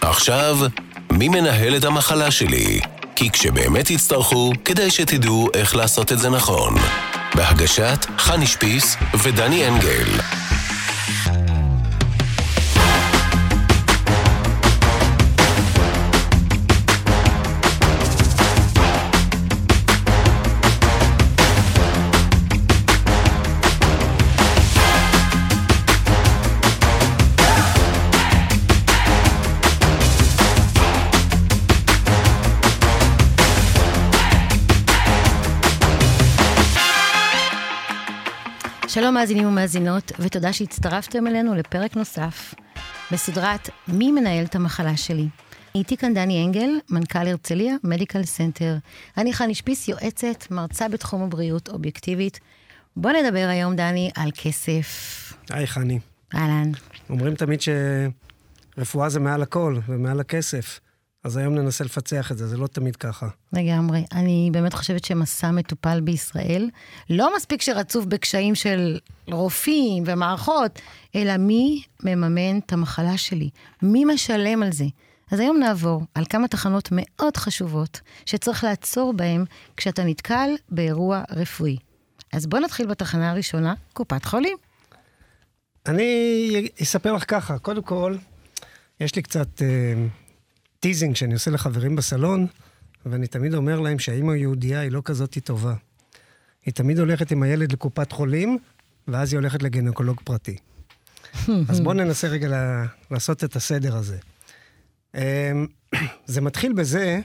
עכשיו, מי מנהל את המחלה שלי? כי כשבאמת יצטרכו, כדאי שתדעו איך לעשות את זה נכון. בהגשת חני שפיס ודני אנגל. שלום מאזינים ומאזינות, ותודה שהצטרפתם אלינו לפרק נוסף בסדרת מי מנהל את המחלה שלי. איתי כאן דני אנגל, מנכ"ל הרצליה מדיקל סנטר. אני חני שפיס, יועצת, מרצה בתחום הבריאות אובייקטיבית. בוא נדבר היום, דני, על כסף. היי, חני. אהלן. אומרים תמיד שרפואה זה מעל הכל ומעל הכסף. אז היום ננסה לפצח את זה, זה לא תמיד ככה. לגמרי. אני באמת חושבת שמסע מטופל בישראל, לא מספיק שרצוף בקשיים של רופאים ומערכות, אלא מי מממן את המחלה שלי? מי משלם על זה? אז היום נעבור על כמה תחנות מאוד חשובות שצריך לעצור בהן כשאתה נתקל באירוע רפואי. אז בוא נתחיל בתחנה הראשונה, קופת חולים. אני אספר לך ככה, קודם כל, יש לי קצת... אה, teasing שאני עושה לחברים בסלון, ואני תמיד אומר להם שהאימא היהודייה היא לא כזאת טובה. היא תמיד הולכת עם הילד לקופת חולים, ואז היא הולכת לגנקולוג פרטי. אז בואו ננסה רגע לעשות את הסדר הזה. אמ, זה מתחיל בזה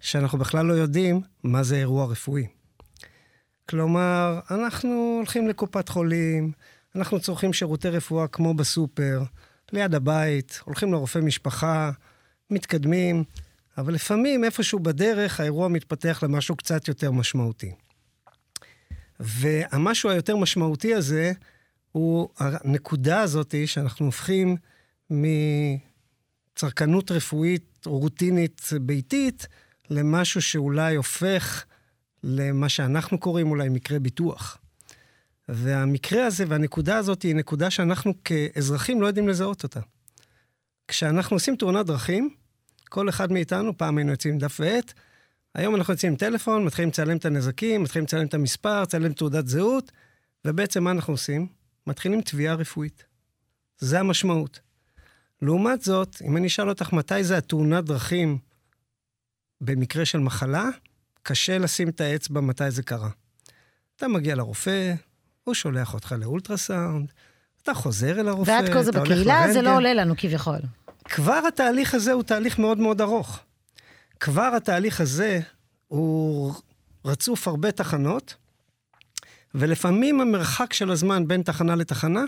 שאנחנו בכלל לא יודעים מה זה אירוע רפואי. כלומר, אנחנו הולכים לקופת חולים, אנחנו צורכים שירותי רפואה כמו בסופר, ליד הבית, הולכים לרופא משפחה, מתקדמים, אבל לפעמים איפשהו בדרך האירוע מתפתח למשהו קצת יותר משמעותי. והמשהו היותר משמעותי הזה הוא הנקודה הזאת שאנחנו הופכים מצרכנות רפואית רוטינית ביתית למשהו שאולי הופך למה שאנחנו קוראים אולי מקרה ביטוח. והמקרה הזה והנקודה הזאת היא נקודה שאנחנו כאזרחים לא יודעים לזהות אותה. כשאנחנו עושים תאונת דרכים, כל אחד מאיתנו, פעם היינו יוצאים דף ועט, היום אנחנו יוצאים עם טלפון, מתחילים לצלם את הנזקים, מתחילים לצלם את המספר, לצלם תעודת זהות, ובעצם מה אנחנו עושים? מתחילים תביעה רפואית. זה המשמעות. לעומת זאת, אם אני אשאל אותך מתי זה התאונת דרכים במקרה של מחלה, קשה לשים את האצבע מתי זה קרה. אתה מגיע לרופא, הוא שולח אותך לאולטרסאונד, אתה חוזר אל הרופא, ועד כה זה בקהילה, זה לא עולה לנו כביכול. כבר התהליך הזה הוא תהליך מאוד מאוד ארוך. כבר התהליך הזה הוא רצוף הרבה תחנות, ולפעמים המרחק של הזמן בין תחנה לתחנה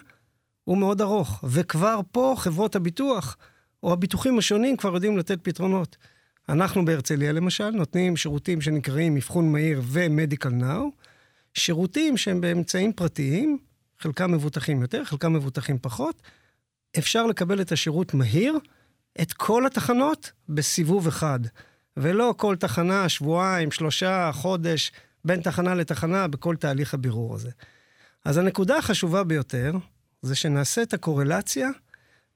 הוא מאוד ארוך. וכבר פה חברות הביטוח, או הביטוחים השונים, כבר יודעים לתת פתרונות. אנחנו בהרצליה למשל נותנים שירותים שנקראים אבחון מהיר ו-Medical Now, שירותים שהם באמצעים פרטיים, חלקם מבוטחים יותר, חלקם מבוטחים פחות, אפשר לקבל את השירות מהיר, את כל התחנות בסיבוב אחד, ולא כל תחנה, שבועיים, שלושה, חודש, בין תחנה לתחנה, בכל תהליך הבירור הזה. אז הנקודה החשובה ביותר, זה שנעשה את הקורלציה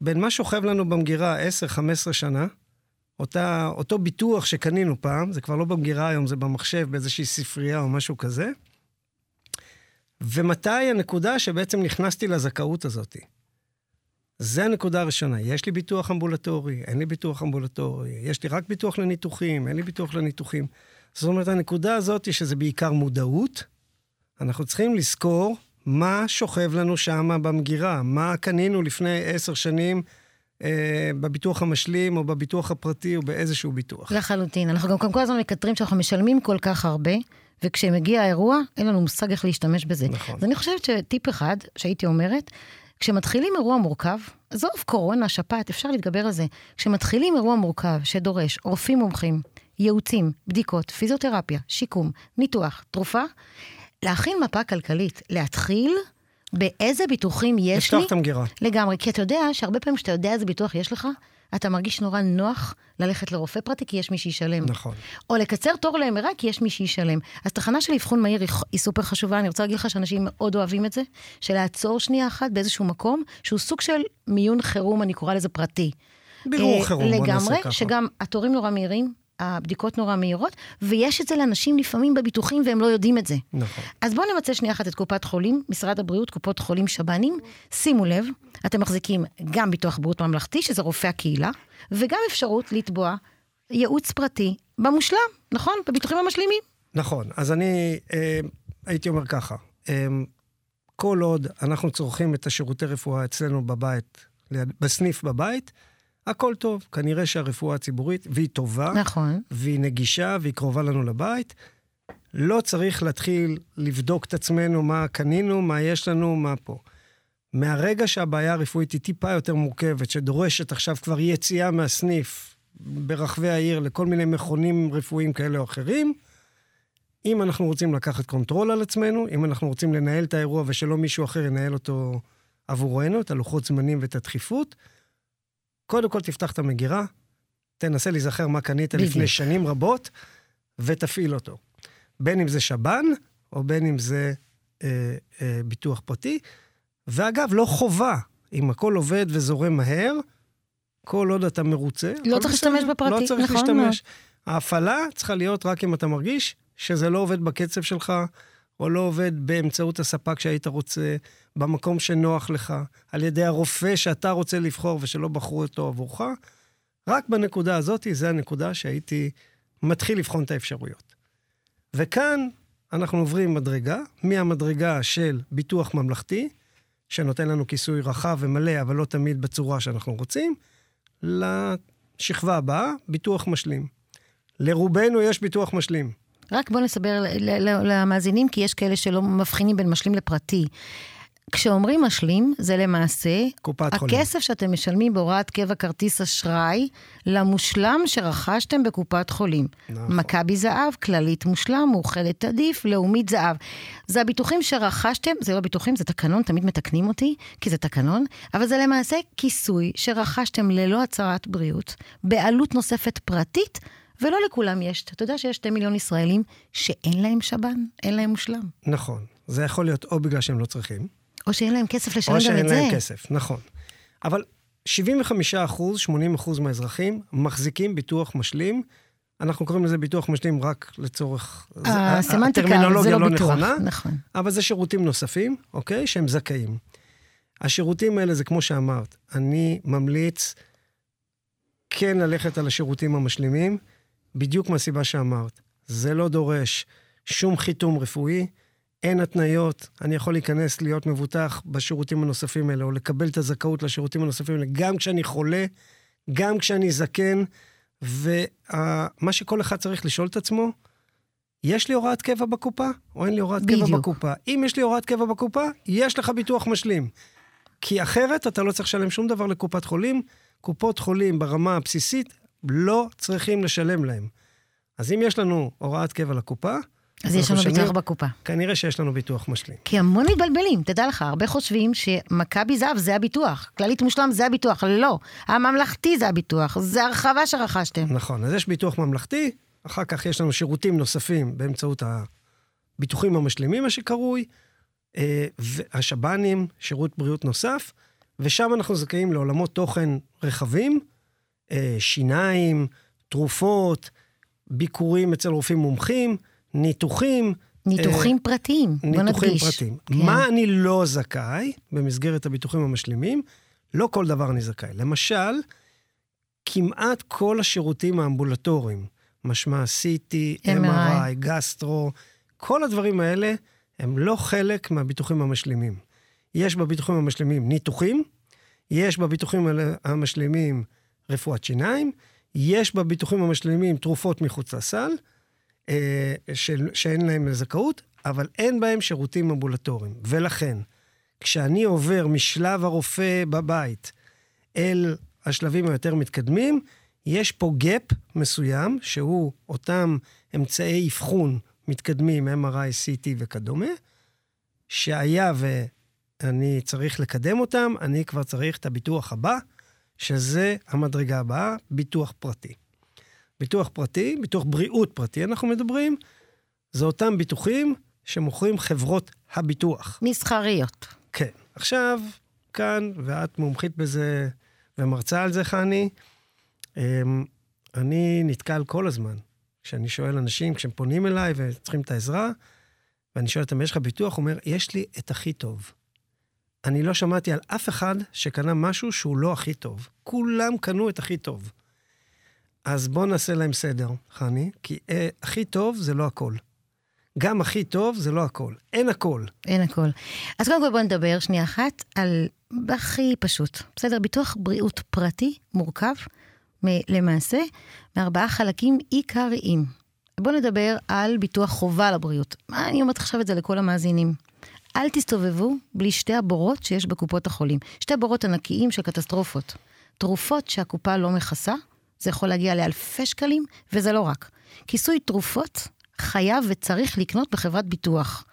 בין מה שוכב לנו במגירה 10-15 שנה, אותה, אותו ביטוח שקנינו פעם, זה כבר לא במגירה היום, זה במחשב, באיזושהי ספרייה או משהו כזה, ומתי הנקודה שבעצם נכנסתי לזכאות הזאת. זה הנקודה הראשונה. יש לי ביטוח אמבולטורי, אין לי ביטוח אמבולטורי, יש לי רק ביטוח לניתוחים, אין לי ביטוח לניתוחים. זאת אומרת, הנקודה הזאת היא שזה בעיקר מודעות. אנחנו צריכים לזכור מה שוכב לנו שם במגירה, מה קנינו לפני עשר שנים אה, בביטוח המשלים, או בביטוח הפרטי, או באיזשהו ביטוח. לחלוטין. אנחנו גם כל הזמן מקטרים שאנחנו משלמים כל כך הרבה, וכשמגיע האירוע, אין לנו מושג איך להשתמש בזה. נכון. אז אני חושבת שטיפ אחד שהייתי אומרת, כשמתחילים אירוע מורכב, עזוב קורונה, שפעת, אפשר להתגבר על זה. כשמתחילים אירוע מורכב שדורש רופאים מומחים, ייעוצים, בדיקות, פיזיותרפיה, שיקום, ניתוח, תרופה, להכין מפה כלכלית, להתחיל באיזה ביטוחים יש לי. לפתוח את המגירה. לגמרי, כי אתה יודע שהרבה פעמים כשאתה יודע איזה ביטוח יש לך, אתה מרגיש נורא נוח ללכת לרופא פרטי כי יש מי שישלם. נכון. או לקצר תור ל-MRI כי יש מי שישלם. אז תחנה של אבחון מהיר היא, היא סופר חשובה, אני רוצה להגיד לך שאנשים מאוד אוהבים את זה, של לעצור שנייה אחת באיזשהו מקום, שהוא סוג של מיון חירום, אני קוראה לזה פרטי. בירור אה, חירום, בוא נעשה לגמרי, ככה. שגם התורים נורא מהירים, הבדיקות נורא מהירות, ויש את זה לאנשים לפעמים בביטוחים והם לא יודעים את זה. נכון. אז בואו נמצא שנייה אחת את קופת חולים, משרד הבריאות, קופות חולים, שב"נים. שימו לב, אתם מחזיקים גם ביטוח בריאות ממלכתי, שזה רופא הקהילה, וגם אפשרות לתבוע ייעוץ פרטי במושלם, נכון? בביטוחים המשלימים. נכון, אז אני אה, הייתי אומר ככה, אה, כל עוד אנחנו צורכים את השירותי רפואה אצלנו בבית, ליד, בסניף בבית, הכל טוב. כנראה שהרפואה הציבורית, והיא טובה, נכון. והיא נגישה, והיא קרובה לנו לבית. לא צריך להתחיל לבדוק את עצמנו מה קנינו, מה יש לנו, מה פה. מהרגע שהבעיה הרפואית היא טיפה יותר מורכבת, שדורשת עכשיו כבר יציאה מהסניף ברחבי העיר לכל מיני מכונים רפואיים כאלה או אחרים, אם אנחנו רוצים לקחת control על עצמנו, אם אנחנו רוצים לנהל את האירוע ושלא מישהו אחר ינהל אותו עבורנו, את הלוחות זמנים ואת הדחיפות, קודם כל תפתח את המגירה, תנסה להיזכר מה קנית בדיוק. לפני שנים רבות, ותפעיל אותו. בין אם זה שב"ן, או בין אם זה אה, אה, ביטוח פרטי. ואגב, לא חובה. אם הכל עובד וזורם מהר, כל עוד אתה מרוצה, לא צריך. להשתמש בפרטי, לא צריך נכון להשתמש. ההפעלה צריכה להיות רק אם אתה מרגיש שזה לא עובד בקצב שלך, או לא עובד באמצעות הספק שהיית רוצה, במקום שנוח לך, על ידי הרופא שאתה רוצה לבחור ושלא בחרו אותו עבורך. רק בנקודה הזאת, זה הנקודה שהייתי מתחיל לבחון את האפשרויות. וכאן אנחנו עוברים מדרגה, מהמדרגה של ביטוח ממלכתי, שנותן לנו כיסוי רחב ומלא, אבל לא תמיד בצורה שאנחנו רוצים, לשכבה הבאה, ביטוח משלים. לרובנו יש ביטוח משלים. רק בואו נסבר למאזינים, כי יש כאלה שלא מבחינים בין משלים לפרטי. כשאומרים משלים, זה למעשה, קופת חולים. הכסף שאתם משלמים בהוראת קבע כרטיס אשראי למושלם שרכשתם בקופת חולים. נכון. מכבי זהב, כללית מושלם, מאוחדת עדיף, לאומית זהב. זה הביטוחים שרכשתם, זה לא ביטוחים, זה תקנון, תמיד מתקנים אותי, כי זה תקנון, אבל זה למעשה כיסוי שרכשתם ללא הצהרת בריאות, בעלות נוספת פרטית, ולא לכולם יש. אתה יודע שיש שתי מיליון ישראלים שאין להם שב"ן, אין להם מושלם. נכון. זה יכול להיות או בגלל שהם לא צריכים, או שאין להם כסף לשלם או גם שאין את זה. להם כסף, נכון. אבל 75 אחוז, 80 אחוז מהאזרחים מחזיקים ביטוח משלים. אנחנו קוראים לזה ביטוח משלים רק לצורך... זה- הסמנטיקה, זה הטרמינולוגיה לא לא ביטוח. נכונה, נכון. אבל זה שירותים נוספים, אוקיי? שהם זכאים. השירותים האלה זה כמו שאמרת, אני ממליץ כן ללכת על השירותים המשלימים, בדיוק מהסיבה שאמרת. זה לא דורש שום חיתום רפואי, אין התניות, אני יכול להיכנס להיות מבוטח בשירותים הנוספים האלה, או לקבל את הזכאות לשירותים הנוספים האלה, גם כשאני חולה, גם כשאני זקן, ומה שכל אחד צריך לשאול את עצמו, יש לי הוראת קבע בקופה, או אין לי הוראת קבע בדיוק. בקופה? אם יש לי הוראת קבע בקופה, יש לך ביטוח משלים. כי אחרת אתה לא צריך לשלם שום דבר לקופת חולים. קופות חולים ברמה הבסיסית לא צריכים לשלם להם. אז אם יש לנו הוראת קבע לקופה, אז יש לנו ביטוח בקופה. כנראה שיש לנו ביטוח משלים. כי המון מתבלבלים, תדע לך, הרבה חושבים שמכבי זהב זה הביטוח, כללית מושלם זה הביטוח, לא. הממלכתי זה הביטוח, זה הרחבה שרכשתם. נכון, אז יש ביטוח ממלכתי, אחר כך יש לנו שירותים נוספים באמצעות הביטוחים המשלימים, מה שקרוי, אה, והשב"נים, שירות בריאות נוסף, ושם אנחנו זכאים לעולמות תוכן רחבים, שיניים, תרופות, ביקורים אצל רופאים מומחים, ניתוחים. ניתוחים פרטיים, בוא נדגיש. ניתוחים פרטיים. כן. מה אני לא זכאי במסגרת הביטוחים המשלימים? לא כל דבר אני זכאי. למשל, כמעט כל השירותים האמבולטוריים, משמע CT, MRI. MRI, גסטרו, כל הדברים האלה הם לא חלק מהביטוחים המשלימים. יש בביטוחים המשלימים ניתוחים, יש בביטוחים המשלימים רפואת שיניים, יש בביטוחים המשלימים תרופות מחוץ לסל, אה, של, שאין להם זכאות, אבל אין בהם שירותים אמבולטוריים. ולכן, כשאני עובר משלב הרופא בבית אל השלבים היותר מתקדמים, יש פה gap מסוים, שהוא אותם אמצעי אבחון מתקדמים, MRI, CT וכדומה, שהיה ואני צריך לקדם אותם, אני כבר צריך את הביטוח הבא, שזה המדרגה הבאה, ביטוח פרטי. ביטוח פרטי, ביטוח בריאות פרטי, אנחנו מדברים, זה אותם ביטוחים שמוכרים חברות הביטוח. מסחריות. כן. עכשיו, כאן, ואת מומחית בזה ומרצה על זה, חני, אמ, אני נתקל כל הזמן. כשאני שואל אנשים, כשהם פונים אליי וצריכים את העזרה, ואני שואל אותם, יש לך ביטוח? הוא אומר, יש לי את הכי טוב. אני לא שמעתי על אף אחד שקנה משהו שהוא לא הכי טוב. כולם קנו את הכי טוב. אז בואו נעשה להם סדר, חני, כי אה, הכי טוב זה לא הכל. גם הכי טוב זה לא הכל. אין הכל. אין הכל. אז קודם כל בואו נדבר שנייה אחת על הכי פשוט. בסדר? ביטוח בריאות פרטי מורכב, מ- למעשה, מארבעה חלקים עיקריים. בואו נדבר על ביטוח חובה לבריאות. אני אומרת עכשיו את זה לכל המאזינים. אל תסתובבו בלי שתי הבורות שיש בקופות החולים. שתי בורות ענקיים של קטסטרופות. תרופות שהקופה לא מכסה, זה יכול להגיע לאלפי שקלים, וזה לא רק. כיסוי תרופות חייב וצריך לקנות בחברת ביטוח.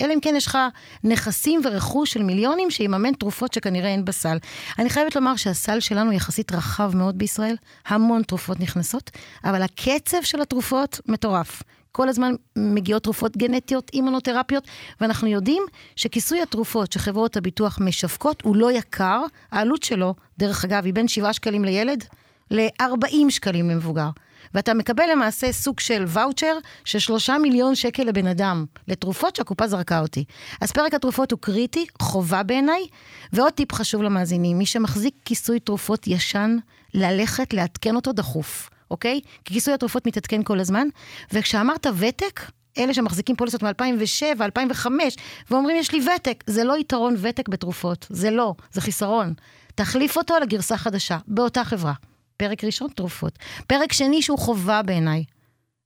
אלא אם כן יש לך נכסים ורכוש של מיליונים שיממן תרופות שכנראה אין בסל. אני חייבת לומר שהסל שלנו יחסית רחב מאוד בישראל, המון תרופות נכנסות, אבל הקצב של התרופות מטורף. כל הזמן מגיעות תרופות גנטיות, אימונותרפיות, ואנחנו יודעים שכיסוי התרופות שחברות הביטוח משווקות הוא לא יקר, העלות שלו, דרך אגב, היא בין 7 שקלים לילד ל-40 שקלים למבוגר. ואתה מקבל למעשה סוג של ואוצ'ר של שלושה מיליון שקל לבן אדם, לתרופות שהקופה זרקה אותי. אז פרק התרופות הוא קריטי, חובה בעיניי. ועוד טיפ חשוב למאזינים, מי שמחזיק כיסוי תרופות ישן, ללכת לעדכן אותו דחוף, אוקיי? כי כיסוי התרופות מתעדכן כל הזמן. וכשאמרת ותק, אלה שמחזיקים פוליסות מ-2007, 2005, ואומרים יש לי ותק, זה לא יתרון ותק בתרופות, זה לא, זה חיסרון. תחליף אותו לגרסה חדשה, באותה חברה. פרק ראשון, תרופות. פרק שני שהוא חובה בעיניי.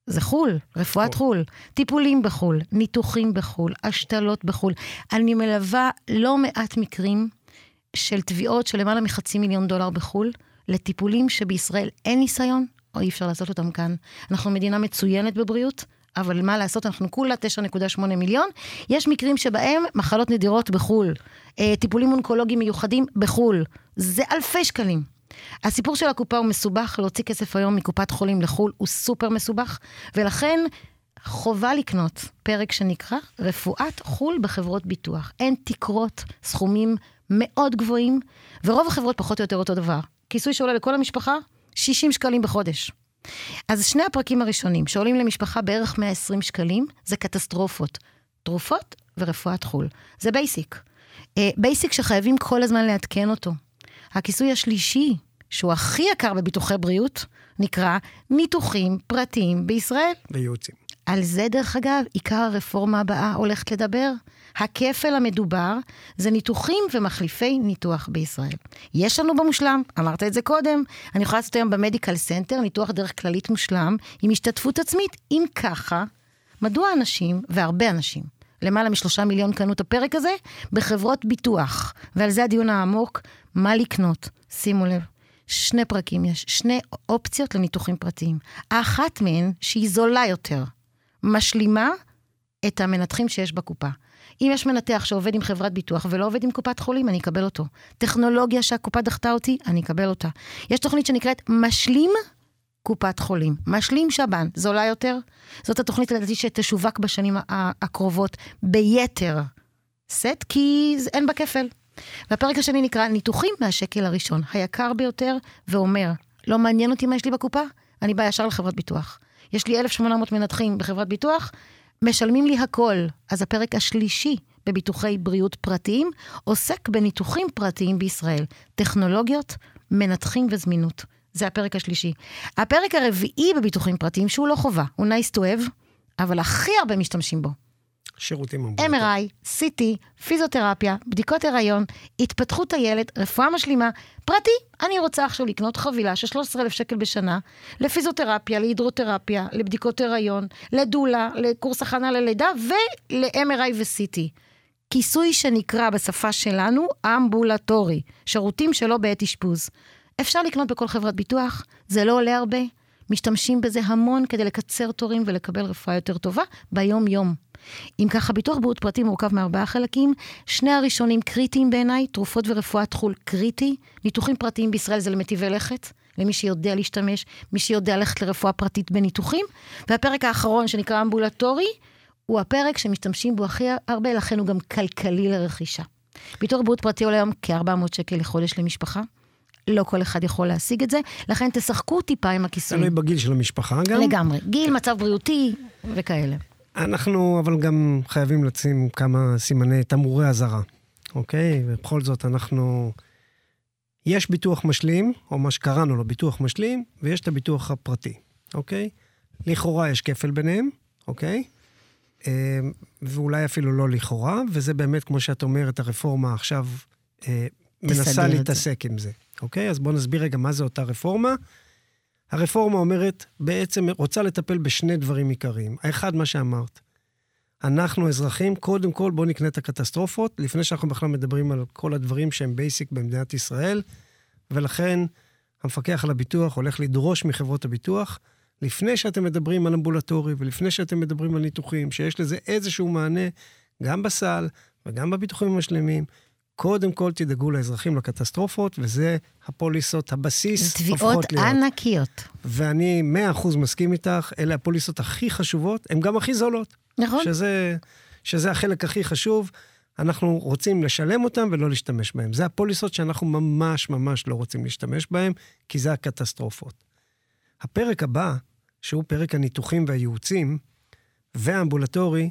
זה חו"ל, רפואת חו"ל. טיפולים בחו"ל, ניתוחים בחו"ל, השתלות בחו"ל. אני מלווה לא מעט מקרים של תביעות של למעלה מחצי מיליון דולר בחו"ל, לטיפולים שבישראל אין ניסיון, או אי אפשר לעשות אותם כאן. אנחנו מדינה מצוינת בבריאות, אבל מה לעשות, אנחנו כולה 9.8 מיליון. יש מקרים שבהם מחלות נדירות בחו"ל, אה, טיפולים אונקולוגיים מיוחדים בחו"ל. זה אלפי שקלים. הסיפור של הקופה הוא מסובך, להוציא כסף היום מקופת חולים לחו"ל הוא סופר מסובך, ולכן חובה לקנות פרק שנקרא רפואת חו"ל בחברות ביטוח. אין תקרות, סכומים מאוד גבוהים, ורוב החברות פחות או יותר אותו דבר. כיסוי שעולה לכל המשפחה, 60 שקלים בחודש. אז שני הפרקים הראשונים, שעולים למשפחה בערך 120 שקלים, זה קטסטרופות. תרופות ורפואת חו"ל. זה basic. basic שחייבים כל הזמן לעדכן אותו. הכיסוי השלישי, שהוא הכי יקר בביטוחי בריאות, נקרא ניתוחים פרטיים בישראל. וייעוצים. על זה, דרך אגב, עיקר הרפורמה הבאה הולכת לדבר. הכפל המדובר זה ניתוחים ומחליפי ניתוח בישראל. יש לנו במושלם, אמרת את זה קודם, אני יכולה לעשות היום במדיקל סנטר ניתוח דרך כללית מושלם עם השתתפות עצמית. אם ככה, מדוע אנשים, והרבה אנשים, למעלה משלושה מיליון קנו את הפרק הזה בחברות ביטוח, ועל זה הדיון העמוק, מה לקנות. שימו לב, שני פרקים יש, שני אופציות לניתוחים פרטיים. האחת מהן, שהיא זולה יותר, משלימה את המנתחים שיש בקופה. אם יש מנתח שעובד עם חברת ביטוח ולא עובד עם קופת חולים, אני אקבל אותו. טכנולוגיה שהקופה דחתה אותי, אני אקבל אותה. יש תוכנית שנקראת משלים קופת חולים. משלים שב"ן, זולה יותר. זאת התוכנית לדעתי שתשווק בשנים הקרובות ביתר סט, כי אין בה כפל. והפרק השני נקרא ניתוחים מהשקל הראשון, היקר ביותר, ואומר, לא מעניין אותי מה יש לי בקופה, אני באה ישר לחברת ביטוח. יש לי 1,800 מנתחים בחברת ביטוח, משלמים לי הכל. אז הפרק השלישי בביטוחי בריאות פרטיים עוסק בניתוחים פרטיים בישראל, טכנולוגיות, מנתחים וזמינות. זה הפרק השלישי. הפרק הרביעי בביטוחים פרטיים, שהוא לא חובה, הוא nice to have, אבל הכי הרבה משתמשים בו. שירותים אמבולטוריים. MRI, CT, פיזיותרפיה, בדיקות הריון, התפתחות הילד, רפואה משלימה, פרטי. אני רוצה עכשיו לקנות חבילה של 13,000 שקל בשנה לפיזיותרפיה, להידרותרפיה, לבדיקות הריון, לדולה, לקורס הכנה ללידה ול-MRI ו-CT. כיסוי שנקרא בשפה שלנו אמבולטורי, שירותים שלא בעת אשפוז. אפשר לקנות בכל חברת ביטוח, זה לא עולה הרבה, משתמשים בזה המון כדי לקצר תורים ולקבל רפואה יותר טובה ביום-יום. אם ככה, ביטוח בריאות פרטי מורכב מארבעה חלקים, שני הראשונים קריטיים בעיניי, תרופות ורפואת חו"ל קריטי, ניתוחים פרטיים בישראל זה למטיבי לכת, למי שיודע להשתמש, מי שיודע ללכת לרפואה פרטית בניתוחים, והפרק האחרון שנקרא אמבולטורי, הוא הפרק שמשתמשים בו הכי הרבה, לכן הוא גם כלכלי לרכישה. ביטוח בריאות פרטי עולה היום כ-400 שקל לחודש למשפחה. לא כל אחד יכול להשיג את זה, לכן תשחקו טיפה עם הכיסויים. תלוי בגיל של המשפחה גם. לגמרי. גיל, מצב בריאותי וכאלה. אנחנו אבל גם חייבים לשים כמה סימני תמרורי אזהרה, אוקיי? ובכל זאת אנחנו... יש ביטוח משלים, או מה שקראנו לו ביטוח משלים, ויש את הביטוח הפרטי, אוקיי? לכאורה יש כפל ביניהם, אוקיי? אה, ואולי אפילו לא לכאורה, וזה באמת, כמו שאת אומרת, הרפורמה עכשיו אה, מנסה להתעסק עם זה, אוקיי? אז בואו נסביר רגע מה זה אותה רפורמה. הרפורמה אומרת, בעצם רוצה לטפל בשני דברים עיקריים. האחד, מה שאמרת, אנחנו אזרחים, קודם כל בואו נקנה את הקטסטרופות, לפני שאנחנו בכלל מדברים על כל הדברים שהם בייסיק במדינת ישראל, ולכן המפקח על הביטוח הולך לדרוש מחברות הביטוח, לפני שאתם מדברים על אמבולטורי ולפני שאתם מדברים על ניתוחים, שיש לזה איזשהו מענה, גם בסל וגם בביטוחים המשלימים, קודם כל תדאגו לאזרחים לקטסטרופות, וזה הפוליסות, הבסיס הופכות להיות. תביעות ענקיות. ואני מאה אחוז מסכים איתך, אלה הפוליסות הכי חשובות, הן גם הכי זולות. נכון. שזה, שזה החלק הכי חשוב. אנחנו רוצים לשלם אותם ולא להשתמש בהם. זה הפוליסות שאנחנו ממש ממש לא רוצים להשתמש בהם, כי זה הקטסטרופות. הפרק הבא, שהוא פרק הניתוחים והייעוצים, והאמבולטורי,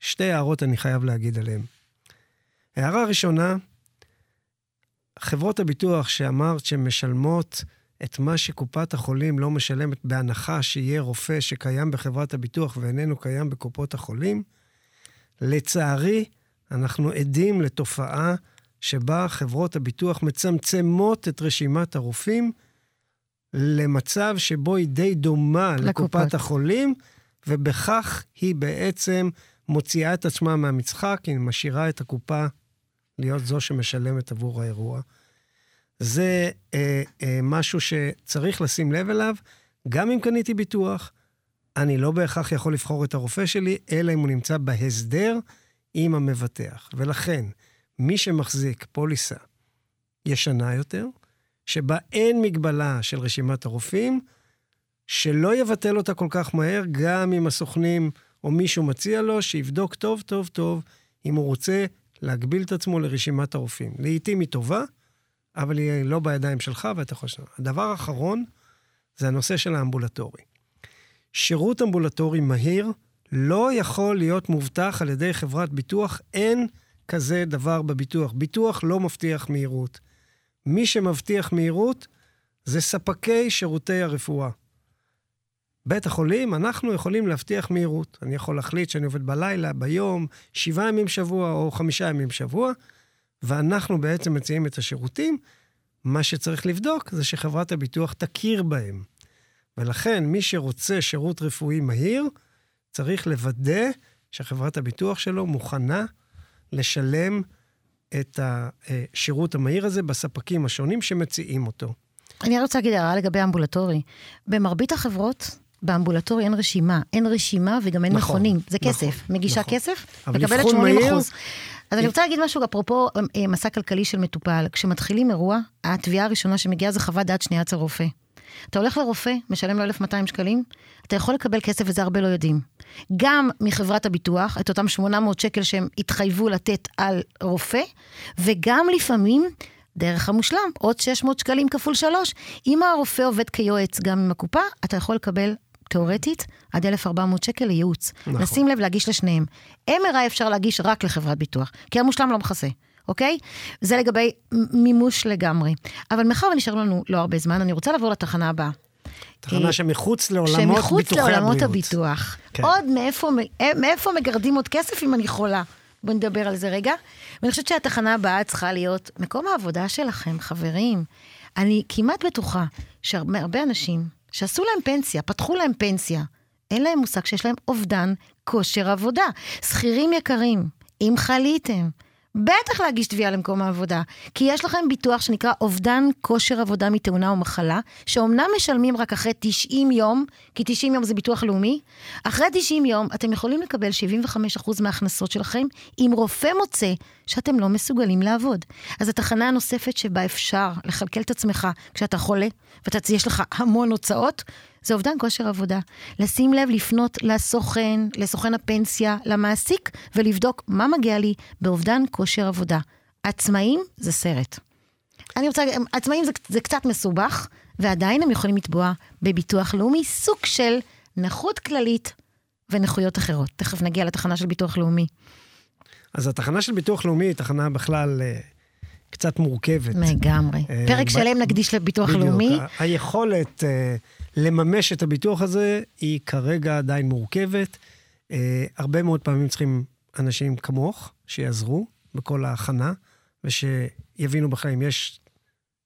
שתי הערות אני חייב להגיד עליהם. הערה ראשונה, חברות הביטוח שאמרת שהן משלמות את מה שקופת החולים לא משלמת בהנחה שיהיה רופא שקיים בחברת הביטוח ואיננו קיים בקופות החולים, לצערי, אנחנו עדים לתופעה שבה חברות הביטוח מצמצמות את רשימת הרופאים למצב שבו היא די דומה לקופת, לקופת החולים, ובכך היא בעצם מוציאה את עצמה מהמצחק, היא משאירה את הקופה להיות זו שמשלמת עבור האירוע. זה אה, אה, משהו שצריך לשים לב אליו. גם אם קניתי ביטוח, אני לא בהכרח יכול לבחור את הרופא שלי, אלא אם הוא נמצא בהסדר עם המבטח. ולכן, מי שמחזיק פוליסה ישנה יותר, שבה אין מגבלה של רשימת הרופאים, שלא יבטל אותה כל כך מהר, גם אם הסוכנים או מישהו מציע לו, שיבדוק טוב טוב טוב אם הוא רוצה להגביל את עצמו לרשימת הרופאים. לעתים היא טובה, אבל היא לא בידיים שלך ואתה יכול לשנות. הדבר האחרון זה הנושא של האמבולטורי. שירות אמבולטורי מהיר לא יכול להיות מובטח על ידי חברת ביטוח, אין כזה דבר בביטוח. ביטוח לא מבטיח מהירות. מי שמבטיח מהירות זה ספקי שירותי הרפואה. בית החולים, אנחנו יכולים להבטיח מהירות. אני יכול להחליט שאני עובד בלילה, ביום, שבעה ימים בשבוע או חמישה ימים בשבוע, ואנחנו בעצם מציעים את השירותים. מה שצריך לבדוק זה שחברת הביטוח תכיר בהם. ולכן, מי שרוצה שירות רפואי מהיר, צריך לוודא שחברת הביטוח שלו מוכנה לשלם את השירות המהיר הזה בספקים השונים שמציעים אותו. אני רוצה להגיד הערה לגבי אמבולטורי. במרבית החברות, באמבולטורי אין רשימה. אין רשימה וגם אין נכון, מכונים. זה נכון, כסף. נכון, מגישה נכון. כסף, מקבלת 80 מהיר, אחוז. אז אני רוצה להגיד משהו אפרופו אה, מסע כלכלי של מטופל. כשמתחילים אירוע, התביעה הראשונה שמגיעה זה חוות דעת שנייה אצל רופא. אתה הולך לרופא, משלם לו 1,200 שקלים, אתה יכול לקבל כסף וזה הרבה לא יודעים. גם מחברת הביטוח, את אותם 800 שקל שהם התחייבו לתת על רופא, וגם לפעמים דרך המושלם, עוד 600 שקלים כפול 3. אם הרופא עובד כיועץ גם עם הקופה, אתה יכול לקבל תיאורטית, עד 1,400 שקל לייעוץ. נכון. לשים לב להגיש לשניהם. MRI אפשר להגיש רק לחברת ביטוח, כי המושלם לא מכסה. אוקיי? זה לגבי מימוש לגמרי. אבל מאחר ונשאר לנו לא הרבה זמן, אני רוצה לעבור לתחנה הבאה. תחנה אה, שמחוץ לעולמות ביטוחי הבריאות. שמחוץ לעולמות הביטוח. כן. עוד מאיפה, אה, מאיפה מגרדים עוד כסף אם אני חולה? בואו נדבר על זה רגע. ואני חושבת שהתחנה הבאה צריכה להיות מקום העבודה שלכם, חברים. אני כמעט בטוחה שהרבה אנשים שעשו להם פנסיה, פתחו להם פנסיה, אין להם מושג שיש להם אובדן כושר עבודה. שכירים יקרים, אם חליתם, בטח להגיש תביעה למקום העבודה. כי יש לכם ביטוח שנקרא אובדן כושר עבודה מתאונה או מחלה, שאומנם משלמים רק אחרי 90 יום, כי 90 יום זה ביטוח לאומי, אחרי 90 יום אתם יכולים לקבל 75% מההכנסות שלכם, אם רופא מוצא שאתם לא מסוגלים לעבוד. אז התחנה הנוספת שבה אפשר לכלכל את עצמך כשאתה חולה, ויש לך המון הוצאות, זה אובדן כושר עבודה. לשים לב לפנות לסוכן, לסוכן הפנסיה, למעסיק, ולבדוק מה מגיע לי באובדן כושר עבודה. עצמאים זה סרט. אני רוצה עצמאים זה, זה קצת מסובך, ועדיין הם יכולים לתבוע בביטוח לאומי סוג של נכות כללית ונכויות אחרות. תכף נגיע לתחנה של ביטוח לאומי. אז התחנה של ביטוח לאומי היא תחנה בכלל אה, קצת מורכבת. לגמרי. אה, פרק שלם נקדיש לביטוח בדיוק. לאומי. היכולת אה, לממש את הביטוח הזה היא כרגע עדיין מורכבת. הרבה מאוד פעמים צריכים אנשים כמוך שיעזרו בכל ההכנה, ושיבינו בכלל אם יש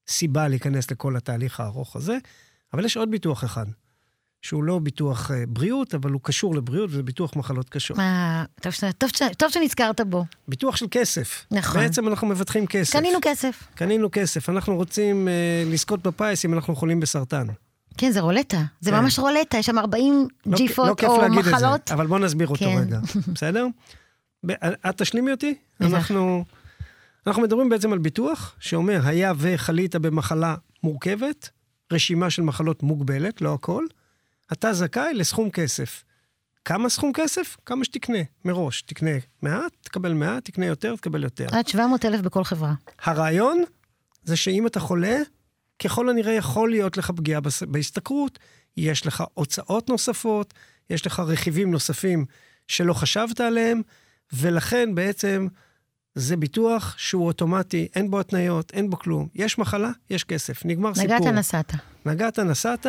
סיבה להיכנס לכל התהליך הארוך הזה. אבל יש עוד ביטוח אחד, שהוא לא ביטוח uh, בריאות, אבל הוא קשור לבריאות, וזה ביטוח מחלות קשות. אה, טוב, טוב, טוב שנזכרת בו. ביטוח של כסף. נכון. בעצם אנחנו מבטחים כסף. קנינו כסף. קנינו כסף. אנחנו רוצים uh, לזכות בפיס אם אנחנו חולים בסרטן. כן, זה רולטה. זה כן. ממש רולטה, יש שם 40 לא, ג'יפות לא או מחלות. לא כיף להגיד את זה, אבל בוא נסביר אותו כן. רגע, בסדר? את תשלימי אותי? אנחנו, אנחנו מדברים בעצם על ביטוח שאומר, היה וחלית במחלה מורכבת, רשימה של מחלות מוגבלת, לא הכל, אתה זכאי לסכום כסף. כמה סכום כסף? כמה שתקנה, מראש. תקנה מעט, תקבל מעט, תקנה יותר, תקבל יותר. עד 700 אלף בכל חברה. הרעיון זה שאם אתה חולה, ככל הנראה יכול להיות לך פגיעה בהשתכרות, יש לך הוצאות נוספות, יש לך רכיבים נוספים שלא חשבת עליהם, ולכן בעצם זה ביטוח שהוא אוטומטי, אין בו התניות, אין בו כלום. יש מחלה, יש כסף, נגמר נגעת סיפור. נגעת נסעת. נגעת נסעת,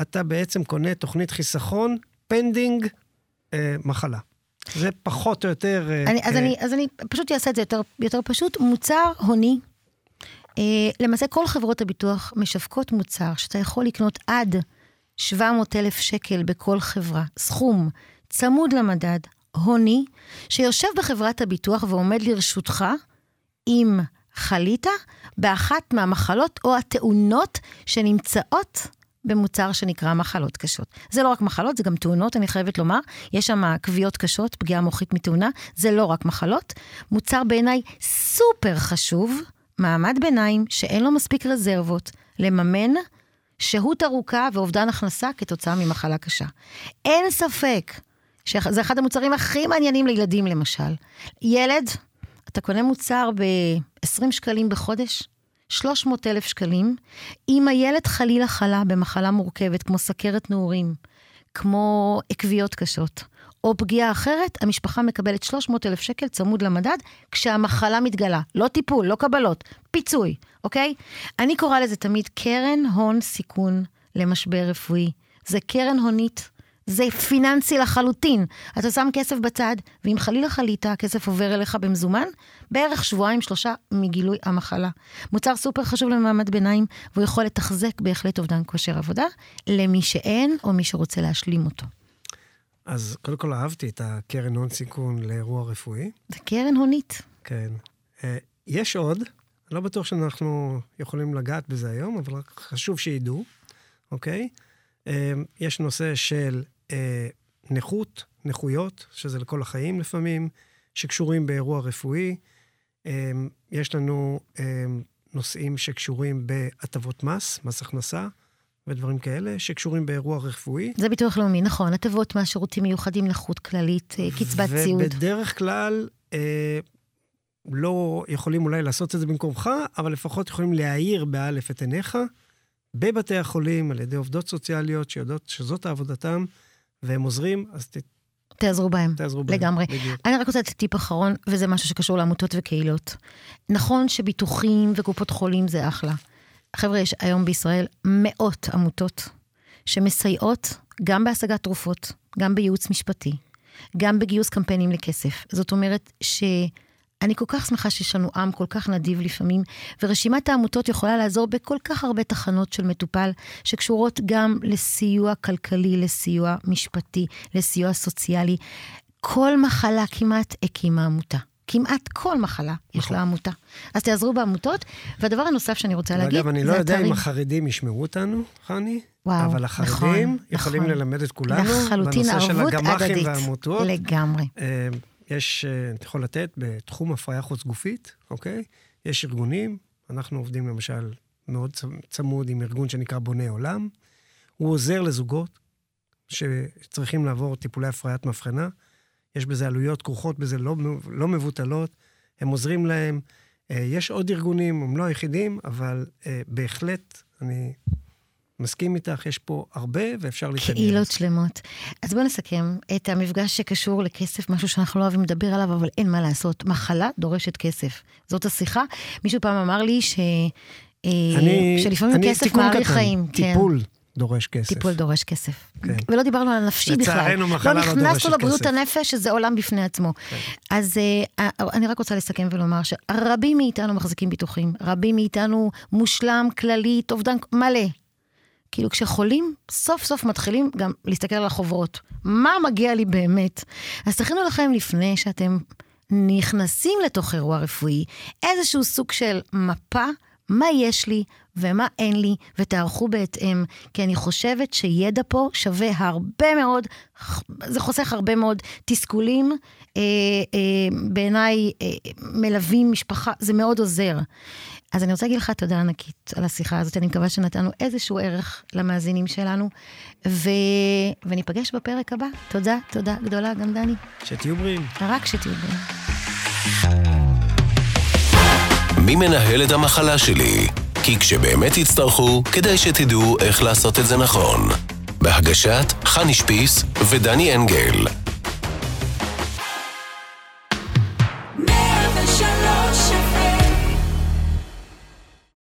אתה בעצם קונה תוכנית חיסכון pending אה, מחלה. זה פחות או יותר... אה, אני, אז, אה, אני, אז אני פשוט אעשה את זה יותר, יותר פשוט. מוצר הוני, אה, למעשה כל חברות הביטוח משווקות מוצר שאתה יכול לקנות עד 700 אלף שקל בכל חברה, סכום צמוד למדד, הוני, שיושב בחברת הביטוח ועומד לרשותך אם חלית באחת מהמחלות או התאונות שנמצאות במוצר שנקרא מחלות קשות. זה לא רק מחלות, זה גם תאונות, אני חייבת לומר. יש שם כוויות קשות, פגיעה מוחית מתאונה, זה לא רק מחלות. מוצר בעיניי סופר חשוב, מעמד ביניים שאין לו מספיק רזרבות לממן שהות ארוכה ואובדן הכנסה כתוצאה ממחלה קשה. אין ספק שזה אחד המוצרים הכי מעניינים לילדים למשל. ילד, אתה קונה מוצר ב-20 שקלים בחודש, 300 אלף שקלים, אם הילד חלילה חלה במחלה מורכבת, כמו סכרת נעורים, כמו עקביות קשות, או פגיעה אחרת, המשפחה מקבלת 300 אלף שקל צמוד למדד, כשהמחלה מתגלה. לא טיפול, לא קבלות, פיצוי, אוקיי? אני קוראה לזה תמיד קרן הון סיכון למשבר רפואי. זה קרן הונית זה פיננסי לחלוטין. אתה שם כסף בצד, ואם חלילה חלית, הכסף עובר אליך במזומן, בערך שבועיים-שלושה מגילוי המחלה. מוצר סופר חשוב למעמד ביניים, והוא יכול לתחזק בהחלט אובדן כושר עבודה, למי שאין או מי שרוצה להשלים אותו. אז קודם כל אהבתי את הקרן הון סיכון לאירוע רפואי. זה קרן הונית. כן. אה, יש עוד, לא בטוח שאנחנו יכולים לגעת בזה היום, אבל חשוב שידעו, אוקיי? אה, יש נושא של אה, נכות, נכויות, שזה לכל החיים לפעמים, שקשורים באירוע רפואי. אה, יש לנו אה, נושאים שקשורים בהטבות מס, מס הכנסה. ודברים כאלה, שקשורים באירוע רפואי. זה ביטוח לאומי, נכון. הטבות מס, שירותים מיוחדים, נכות כללית, אה, קצבת ציוד. ובדרך כלל, אה, לא יכולים אולי לעשות את זה במקומך, אבל לפחות יכולים להאיר באלף את עיניך, בבתי החולים, על ידי עובדות סוציאליות שיודעות שזאת עבודתם, והם עוזרים, אז ת... תעזרו בהם. תעזרו בהם. לגמרי. בדיוק. אני רק רוצה לתת טיפ אחרון, וזה משהו שקשור לעמותות וקהילות. נכון שביטוחים וקופות חולים זה אחלה. חבר'ה, יש היום בישראל מאות עמותות שמסייעות גם בהשגת תרופות, גם בייעוץ משפטי, גם בגיוס קמפיינים לכסף. זאת אומרת ש... אני כל כך שמחה שיש לנו עם כל כך נדיב לפעמים, ורשימת העמותות יכולה לעזור בכל כך הרבה תחנות של מטופל, שקשורות גם לסיוע כלכלי, לסיוע משפטי, לסיוע סוציאלי. כל מחלה כמעט הקימה עמותה. כמעט כל מחלה יש לה עמותה. אז תעזרו בעמותות. והדבר הנוסף שאני רוצה להגיד, אגב, אני לא זה יודע אם. החרדים ישמעו אותנו, חני, וואו, אבל החרדים נכון, יכולים נכון. ללמד את כולנו לחלוטין בנושא של ערבות הגמחים הדדית. והעמותות. לגמרי. יש, אה, אתה יכול לתת בתחום הפריה חוץ גופית, אוקיי? יש ארגונים, אנחנו עובדים למשל מאוד צמוד עם ארגון שנקרא בוני עולם. הוא עוזר לזוגות שצריכים לעבור טיפולי הפריית מבחנה. יש בזה עלויות כרוכות בזה לא, לא מבוטלות, הם עוזרים להם. אה, יש עוד ארגונים, הם לא היחידים, אבל אה, בהחלט, אני מסכים איתך, יש פה הרבה ואפשר להתעניין. קהילות שלמות. אז בואו נסכם את המפגש שקשור לכסף, משהו שאנחנו לא אוהבים לדבר עליו, אבל אין מה לעשות. מחלה דורשת כסף. זאת השיחה. מישהו פעם אמר לי ש... אה, אני, שלפעמים אני, כסף קטן, חיים. טיפול דורש כסף. טיפול דורש כסף. כן. ולא דיברנו על הנפשי בכלל. לצערנו, מחלה לא לא נכנסנו דורשת לבריאות כסף. הנפש, שזה עולם בפני עצמו. אז אה, אני רק רוצה לסכם ולומר שרבים מאיתנו מחזיקים ביטוחים, רבים מאיתנו מושלם, כללית, אובדן מלא. כאילו כשחולים, סוף סוף מתחילים גם להסתכל על החוברות. מה מגיע לי באמת? אז תכינו לכם לפני שאתם נכנסים לתוך אירוע רפואי, איזשהו סוג של מפה, מה יש לי ומה אין לי, ותערכו בהתאם. כי אני חושבת שידע פה שווה הרבה מאוד, זה חוסך הרבה מאוד תסכולים. אה, אה, בעיניי אה, מלווים משפחה, זה מאוד עוזר. אז אני רוצה להגיד לך תודה ענקית על השיחה הזאת, אני מקווה שנתנו איזשהו ערך למאזינים שלנו, ו... וניפגש בפרק הבא. תודה, תודה גדולה, גם דני. שתהיו בריאים. רק שתהיו בריאים. מי מנהל את המחלה שלי? כי כשבאמת תצטרכו, כדאי שתדעו איך לעשות את זה נכון. בהגשת חני שפיס ודני אנגל.